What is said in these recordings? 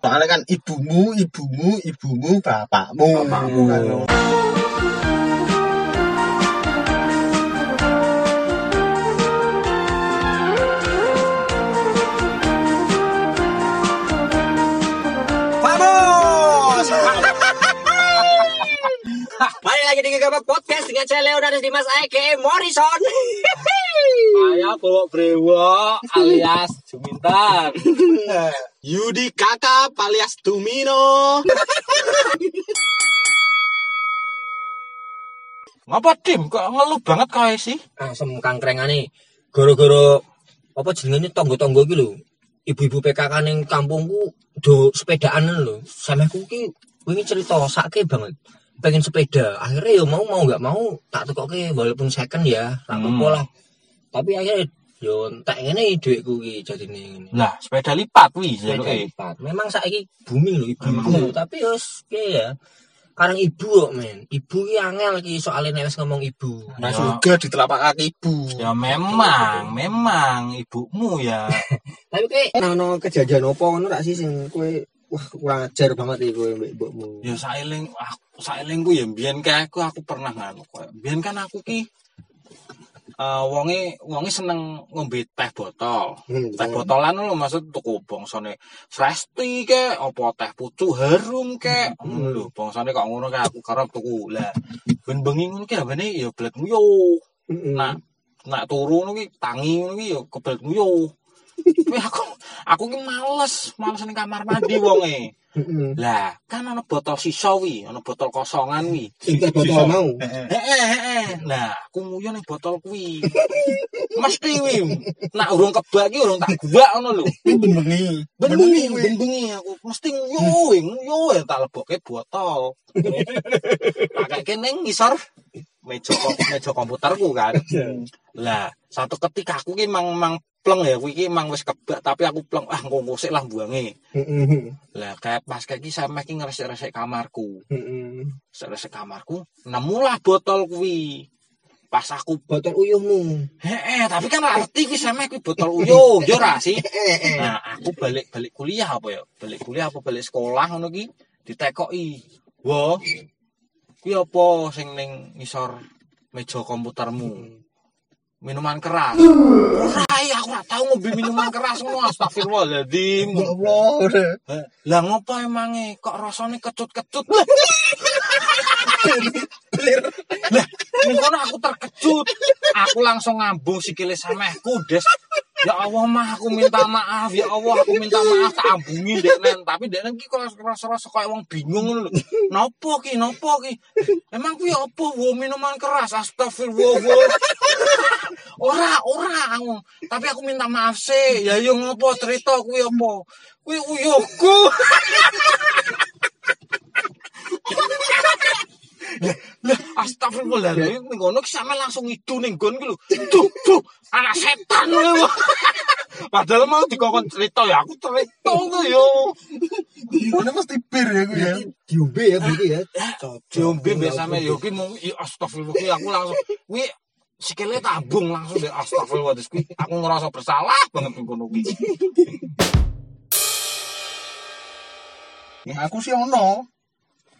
Soalnya kan ibumu, ibumu, ibumu, bapakmu. Bapakmu. Vamos! Balik lagi di Gegabah Podcast dengan saya Leonardo Dimas Ake Morrison. Saya bawa brewok alias Jumintan. Yudi kakak alias Dumino. Ngapa Dim? Kok ngeluh banget kae sih? Asem kangkrengane gara-gara apa jenenge tonggo-tonggo iki lho. Ibu-ibu PKK ning kampungku do sepedaan lho. Sampeku ki wingi cerita sake banget. Pengen sepeda, akhirnya ya mau mau nggak mau tak tukoke walaupun second ya, tak Hmm. apa lah. Tapi akhirnya yo tak ngene dhuwitku ki jadine ngene. Lah, sepeda lipat wih Sepeda jaluke. lipat. Memang saiki booming lho ibu-ibu, Memang. tapi yo piye ya. Karang ibu kok men. Ibu ki angel ki soalnya nek wis ngomong ibu. Nah juga di telapak kaki ibu. Ya memang, memang ibumu ya. Tapi kayak nah, no kejadian apa ngono rak sih sing kowe wah kurang ajar banget iki kowe mbek mbokmu. Ya saeling aku saelingku ya mbiyen kae aku aku pernah nganu koyo. Mbiyen kan aku ki eh wonge wonge seneng ngombe teh botol. Hmm, Teh botolan lho maksud tuku bangsane fresh tea ke apa teh pucuk harum ke ngono lho bangsane kok ngono kae aku karep tuku. Lah ben bengi ngono ki abane ya blet nguyuh. Heeh. Nak nak turu ngono ki tangi ngono ki ya kebelet nguyuh. Aku aku ki males, males ning kamar mandi wonge. Lah, kan ana botol sisa wi, ana botol kosongan wi. Sing botol mau. Heeh. Heeh, heeh. Lah, aku nguyu ning botol kuwi. Mesti wi. Nak urung kebak ki urung tak guwak ngono lho. Ben bengi. Ben bengi, ben bengi aku mesti nguyu, nguyu tak lebokke botol. Pakai ning ngisor meja meja komputerku kan. Lah, satu ketika aku ki mang mang pleng ya, kuwi mang wis kebak tapi aku pleng ah engko sik lah buange. Heeh. Lah kayak pas kayak ki sampe ki ngresik-resik kamarku. Heeh. Ngresik kamarku, nemulah botol kuwi. Pas aku Botol uyuhmu. heeh, tapi kan ora ngerti ki sampe kuwi botol uyuh, yo ora sih. Nah, aku balik-balik kuliah apa ya? Balik kuliah apa balik sekolah ngono ki ditekoki. Wah. Kuwi apa sing ning ngisor meja komputermu? Minuman keras. Ora, iya, aku ora tau ngombe minuman keras ngono. Astagfirullahaladzim. Ya Allah. Eh, Lah ngopo emange kok rasane kecut-kecut? Lah, ning kono aku terkejut. Aku langsung ngambung sikile samehku, Des. Ya Allah mah aku minta maaf, ya Allah aku minta maaf tak ambungi deknen, tapi deknen ki kok rasa-rasa kayak wong bingung ngono lho. Nopo ki, nopo ki? Emang kuwi opo wo minuman keras? Astagfirullah. ora, ora aku. Tapi aku minta maaf sih. Ya yo ngopo cerita kuwi opo? Kuwi uyuhku. Lah, astagfirullah. Ning ngono ki sampe langsung ngidu ning nggon ki lho. Duh, duh, anak setan lho. Padahal mau dikokon cerita ya aku cerita tuh yo. Ini mesti bir ya gue ya. Diombe ya berarti ya. Diombe mbek sampe yo ki mung astagfirullah ki aku langsung kuwi sikile tabung langsung deh astagfirullah kuwi aku ngerasa bersalah banget ning kono ki. Ya, aku sih ono.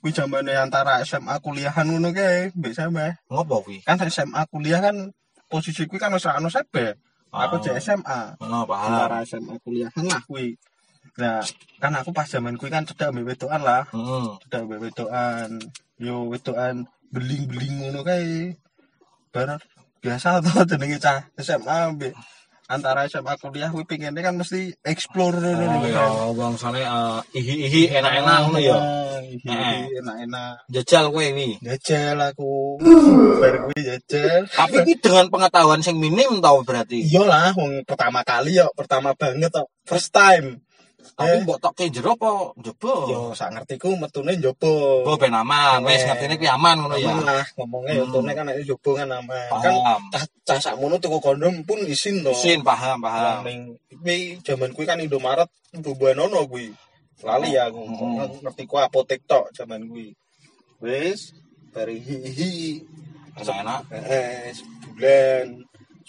Kuwi zamane antara SMA kuliahan ngono kae, mbek sampe. Ngopo kuwi? Kan SMA kuliah kan posisi kuwi kan wis ono sebe. Aku di SMA. Ngono paham. Antara SMA kuliahan lah kuwi. Nah, kan aku pas zaman kuwi kan cedak mbek wedokan lah. Heeh. Cedak mbek wedokan. Yo wedokan beling-beling ngono kae. Barat biasa to jenenge cah SMA mbek antara SMA kuliah kuwi pengennya kan mesti explore ngono Oh lho ya, kan. bangsane eh, ihi-ihi enak-enak ngono ya. Iya, enak-enak. Jajal kowe wi. Jajal aku. Bar kuwi jajal. Tapi iki dengan pengetahuan sing minim tau berarti. Iya lah, wong pertama kali yo, pertama banget kok. First time. Tapi Eh. mbok tokke jero apa njaba? Yo sak ngertiku metune njobo. Oh ben aman, wis Eh. ngertine kuwi aman ngono ya. Lah, ngomongnya yo Hmm. tune kan nek njobo kan aman. Kan Paham. cah cah sakmono tuku kondom pun isin to. Isin paham, paham. Ning kuwi jaman kuwi kan Indomaret bubuhan ono kuwi. Lali aku, Hmm. ngerti ku apotek tok jaman kuwi. Wis bari hihi. Enak-enak. Eh, sebulan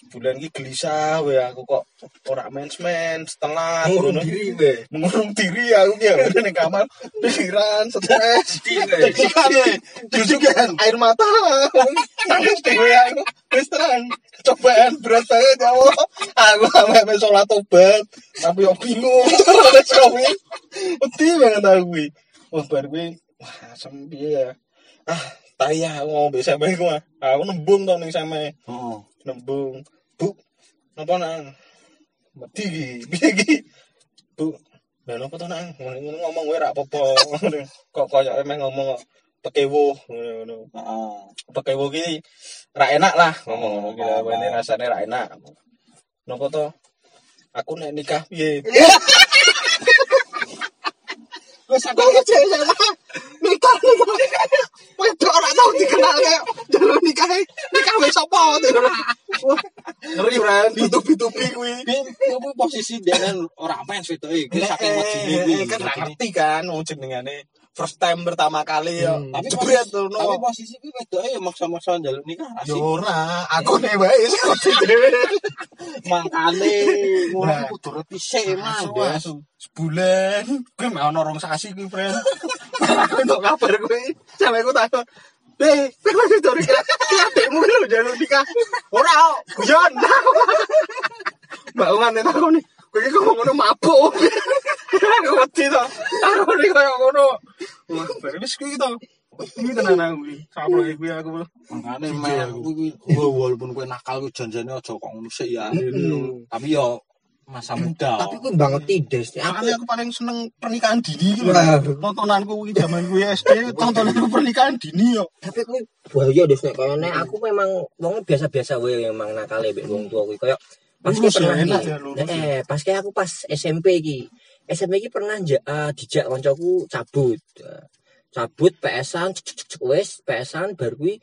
Bulan iki gelisah we aku kok ora mens-men setengah Ngurung ngono. diri we. mengurung diri aku ki ya ning kamar pikiran stres. Pikiran we jujukan air mata. Nangis dhewe aku. Wis terang cobaan berat banget ya Allah. Aku sampe sholat tobat. Tapi yo bingung. Terus kowe wedi banget aku kuwi wah bar kuwi wah asem piye ya. Ah tayah aku ngombe sampe aku ah. aku nembung to ning sampe. Heeh. Nembung bu. Napa nang. Mati iki piye iki bu. Lha napa to nang. Ngono ngomong kowe ra apa-apa kok koyo emeh ngomong kok pekewo. Ngono Heeh. pekewo ki ra enak lah. Ngomong ngono ki Oh, ini oh. rasane ra enak. Napa to aku nek nikah piye? Wes aku sama nikah nikah. Wedok ora tau dikenal kayak jalur nikah nikah wis apa Ngeri Bran, ditupi-tupi kuwi. Kuwi posisi denen ora mens wedoke. Ki saking wedine kuwi. kan gak ngerti kan jenengane first time pertama kali ya. Hmm. Tapi jebret ngono. Tapi posisi kuwi wedoke ya maksa-maksa njaluk nikah Yo asik. ora, aku nek wae wis kudu dhewe. Mangkane ngono kudu Mas. Asu, asu. Sebulan, kuwi ono rong sasi kuwi, Fren. Aku entuk kabar kuwi, sampe aku takon. Eh, kowe wis do nikah. Ki adekmu lho jalur nikah. Ora, guyon. Mbak Ungan nek takoni, kowe iki ngomong ngono mabuk. Aku wedi to. Aku iki koyo ngono. Wah, wis kuwi to. Ini tenan aku kuwi. Sampro kuwi aku. Mangkane Jujur meh aku. kuwi walaupun kowe nakal kuwi janjane aja kok ngono sik ya. Mm. Tapi yo masa muda. Tapi kuwi banget tides. Aku aku paling seneng pernikahan dini gitu. Tontonanku kuwi zaman kuwi SD, tontonanku pernikahan dini yo. tapi kuwi bahaya des nek kaya nek aku memang wong biasa-biasa wae memang nakale mbek wong tua kuwi kaya pas ya, pernah enak iki. ya, lurus ya. Eh, pas kayak aku pas SMP iki. SMP iki pernah eh, dijak koncoku cabut. Eh, cabut PS-an wis PS-an bar kuwi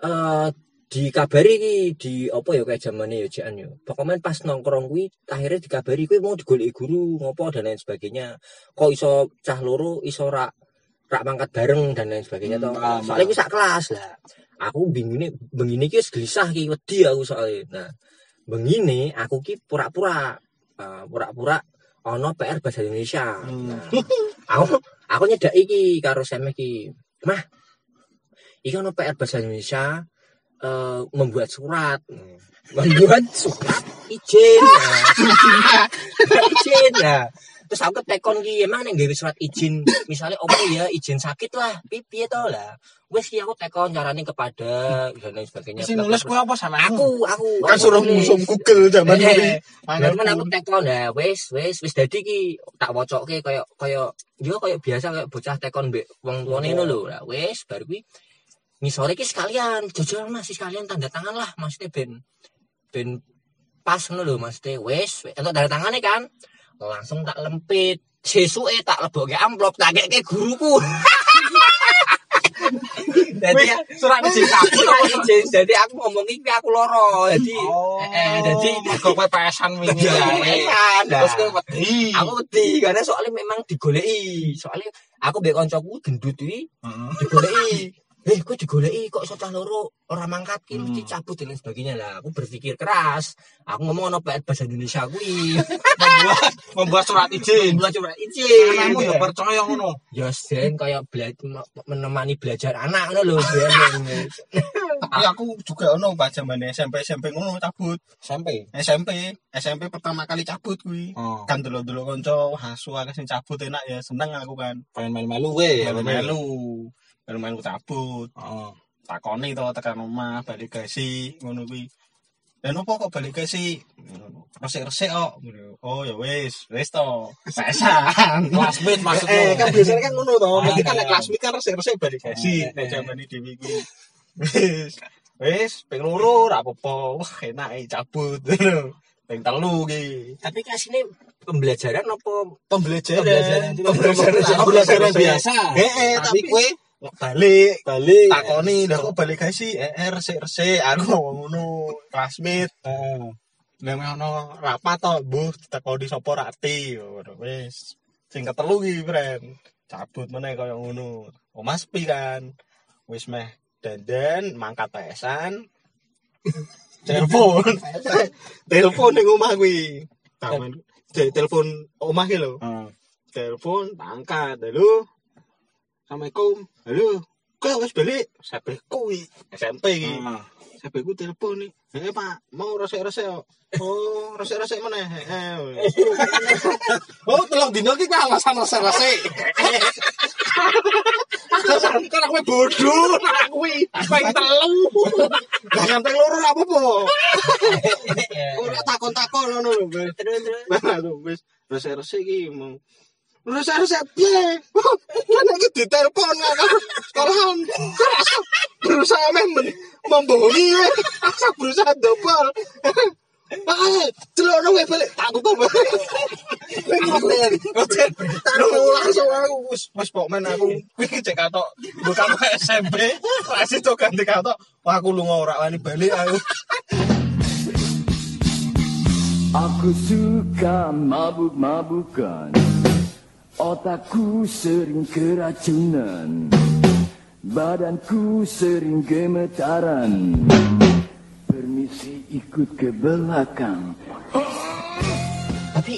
eh dikabari iki di apa ya kayak zamane ya jekan yo. Pokoknya pas nongkrong kuwi akhirnya dikabari kuwi mau digoleki guru ngopo dan lain sebagainya. Kok iso cah loro iso rak rak mangkat bareng dan lain sebagainya toh. Hmm, Soalnya paham. kuwi sak kelas lah. Aku bingine bengine iki wis gelisah ki wedi aku soalnya. Nah, bengine aku ki pura-pura eh, pura-pura ono PR bahasa Indonesia. Hmm. Nah, aku aku nyedak iki karo Sem iki. Mah, iki ono PR bahasa Indonesia eh, membuat surat. Membuat surat izin. Nah, izin ya. Terus aku tekon ki emang nek gawe surat izin, misalnya opo ya izin sakit lah, piye to lah. Wes ki aku tekon carane kepada dan lain sebagainya. Sing nulis kuwi apa sama aku aku Kan suruh musuh Google zaman kuwi. Lah men aku tekon ya wis wis wis dadi ki tak wocoke kaya kaya yo kaya biasa kaya bocah tekon mbek wong tuane ngono lho. Lah wis bar kuwi ngisore ki sekalian jajal Mas sekalian tanda tangan lah maksudnya ben ben pas ngono lho maksudnya wis. entuk tanda tangane kan langsung tak lempit sesuke tak lebokke amplop tak keke guruku Jadi surat izin aku izin, jadi aku ngomong iki aku loro. Jadi Oh, eh jadi kok kowe PS-an wingi. Terus kowe wedi. aku wedi karena soalnya memang digoleki. Soalnya aku mbek kancaku gendut iki Heeh. digoleki. Eh, kok digoleki kok iso cah loro ora mangkat ki mesti Hmm. cabut dan sebagainya lah. Aku berpikir keras. Aku ngomong ono bahasa Indonesia kuwi. membuat membuat surat izin. Buat coba izin. Anakmu ya percaya ngono. Ya sen belajar menemani belajar anak ngono lho. Tapi aku juga ono pas zaman SMP SMP ngono cabut. Sampai. SMP, SMP pertama kali cabut kuwi. Oh, Kan delok-delok kanca hasu akeh sing cabut enak ya, seneng aku kan. pengen melu-melu we ya. Melu-melu. Melu-melu cabut. Oh. takoni to tekan omah balik gasi ngono kuwi. Dan opo kok balik gasi? Resik-resik kok. Oh ya wis, wis to. Sesan. Classmate maksudmu. Eh, kan biasanya kan ngono to. Ah, Nanti kan kelas kan resik-resik balik gasi Ah, nek iya. jamane dhewe kuwi. Wis, wis ping loro ra apa-apa. Wah, enak e cabut. Ping telu ki. Tapi kasihnya pembelajaran apa Pembelajaran. Pembelajaran. Pembelajaran. Pembelajaran biasa. Heeh, Tapi tapi kowe balik balik. takoni dah kok balik gasi eh resik-resik aku ngomong ngono classmate Heeh. Nek ono rapat to, mbuh ditekoni sapa rati ngono wis. Sing ketelu ki, Friend. Cabut meneh kaya ngono. Omah sepi kan. Wis meh dandan mangkat pesan. telepon telepon ning omah kuwi taman Te- telepon omah ki lho Heeh. telepon angkat halo assalamualaikum halo kok wis balik sampe kuwi SMP iki Heeh. sampe ku telepon nih eh pak mau resek-resek kok oh resek-resek mana oh telung dino ki kuwi alasan resek-resek alasan kan aku bodoh nah kuwi pengen telu lah ngantek loro ora apa-apa ora takon-takon ngono lho. Terus terus. Wis resek-resek iki mau resek-resek piye? Kan iki ditelepon sekolahan. Rasa berusaha memang membohongi. Rasa berusaha dobel. Ah, celok nang balik tak tutup. Hotel. Taruh langsung aku wis wis pok men aku kuwi cek katok bukan kok SMP. Masih to ganti katok. Wah aku lunga ora wani balik aku. Aku suka mabuk-mabukan Otakku sering keracunan. Badanku sering gemetaran. Permisi ikut ke belakang. Tapi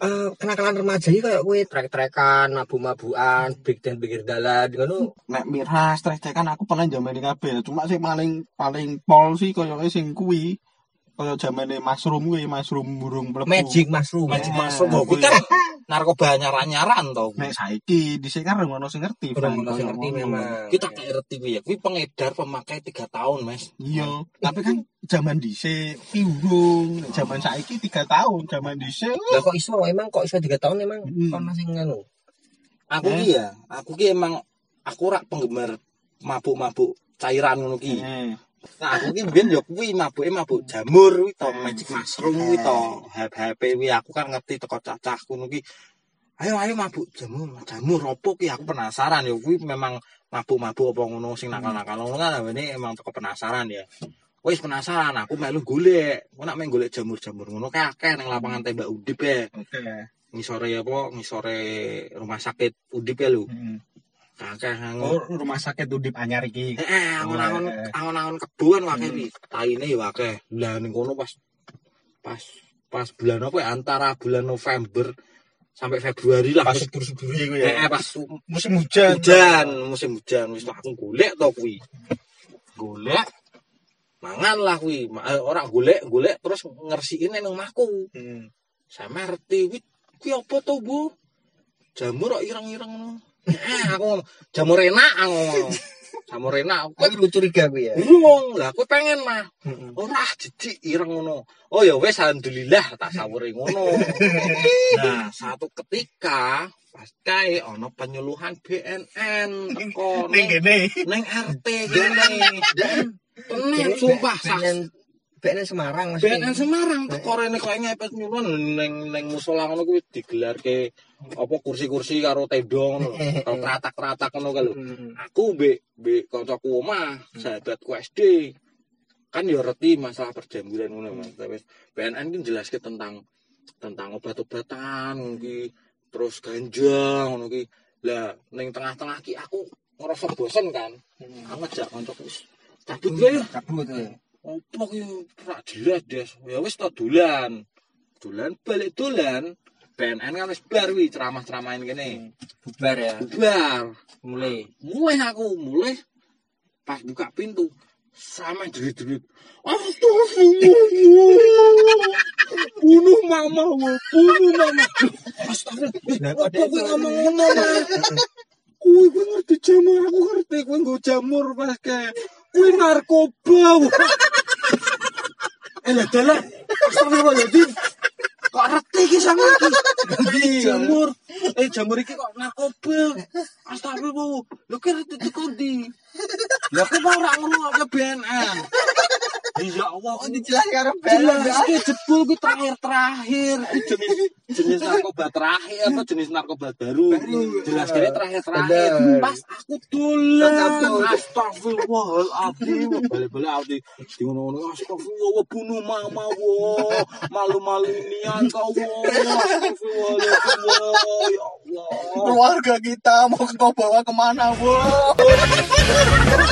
eh, kenakalan remaja iki kayak kowe trek-trekan, mabu-mabuan, big dan pinggir dalan ngono. nek miras trek-trekan aku pernah jamane kabeh cuma sing paling paling pol sih koyoke sing kuwi. Koyo jamane mushroom kuwi mushroom burung mlebu. Magic mushroom. Magic Eh, mushroom. Kok kuwi. kan narkoba nyaran-nyaran to. nek saiki dhisik kan ora ono sing ngerti Belum Frank, ono sing ngerti ngono. memang. Kita gak ngerti kuwi ya. Kuwi pengedar pemakai 3 tahun, Mas. iya tapi kan zaman dhisik piurung zaman saiki 3 tahun zaman dhisik Lah kok iso emang kok iso 3 tahun emang Hmm. kon masih ngono. Aku ki ya, aku ki emang aku rak penggemar mabuk-mabuk cairan ngono ki. eh Nah, aku ki mbiyen ya kuwi mabuke mabuk jamur kuwi to, magic mushroom kuwi to. HP kuwi aku kan ngerti teko cacah ngono ki. Ayo ayo mabuk jamur, jamur opo ki aku penasaran ya kuwi memang mabuk-mabuk apa ngono sing nakal-nakal ngono kan ini emang teko penasaran ya. Wis penasaran aku melu golek. Aku nak main golek jamur-jamur ngono kae akeh nang lapangan tembak Udip ya. oke Ngisore apa? Ngisore rumah sakit Udip ya lho. Hmm. Nang oh rumah sakit Udip anyar iki Eh, angon-angon Eh. angon-angon kebon wae Hmm. iki. Taine ya akeh. Lah ning kono pas pas pas bulan apa ya? antara bulan November sampai Februari lah. pas subur-subur iku Eh, eh, ya pas musim hujan hujan, musim hujan wis aku golek to kuwi. Golek mangan lah kuwi. Eh, Ora golek, golek terus ngersikin nang omahku. Hmm. Saya ngerti kuwi kuwi apa to, Bu? Jamur kok ireng-ireng ngono. Eh, aku ngomong, jamur enak aku ngomong. Jamur enak. Kowe lu curiga kowe ya. Ngomong lah, kowe pengen mah. Ora jijik ireng ngono. Oh ya wis alhamdulillah tak sawuri ngono. nah, satu ketika pas kae ana penyuluhan BNN teko ning ning RT gene. Tenan sumpah sak BNN Semarang Mas. BNN Semarang teko rene kok ngepet nyulun ning ning musola ngono kuwi digelarke apa kursi-kursi karo tenda ngono. Karo kratak-kratak ngono kae lho. Hmm. aku mbek mbek kancaku omah sahabatku SD kan ya ngerti masalah perjamuran ngono Mas tapi BNN ki jelaske tentang tentang obat-obatan ngono ki terus ganja ngono ki lah ning tengah-tengah ki aku ngerasa bosen kan aku ngejak kancaku wis cabut ya Cabut kowe. Opo ki ora jelas des. Ya wis to dolan. Dolan balik dolan. BNN kan wis bar wi ceramah-ceramahin kene. Bubar ya. bubar. Mulai. mulai aku mulai. Pas buka pintu sama jerit-jerit Astagfirullah bunuh mama wo bunuh mama. Astagfirullah. Lah, apa itu- ngomong ngono kuwi kowe ngerti jamur aku ngerti kowe nggo jamur pas kayak kuwi narkoba eh lah dalah Astagfirullahaladzim kok reti ki sama iki jamur. Eh jamur iki kok narkoba astagfirullah lho ki reti teko ndi lha kok ora ngono ke BNN ya Allah Oh dijelas karo jelas ki jebul ki terakhir-terakhir. Ki jenis jenis narkoba terakhir apa jenis narkoba baru? Jelas kene terakhir-terakhir. Bener. pas aku dolan. Astagfirullahaladzim. Balik-balik aku di ngono-ngono. Astagfirullah bunuh mama wo malu-malu nian kau wo astagfirullahaladzim wo ya Allah. Keluarga kita mau kau bawa ke mana bu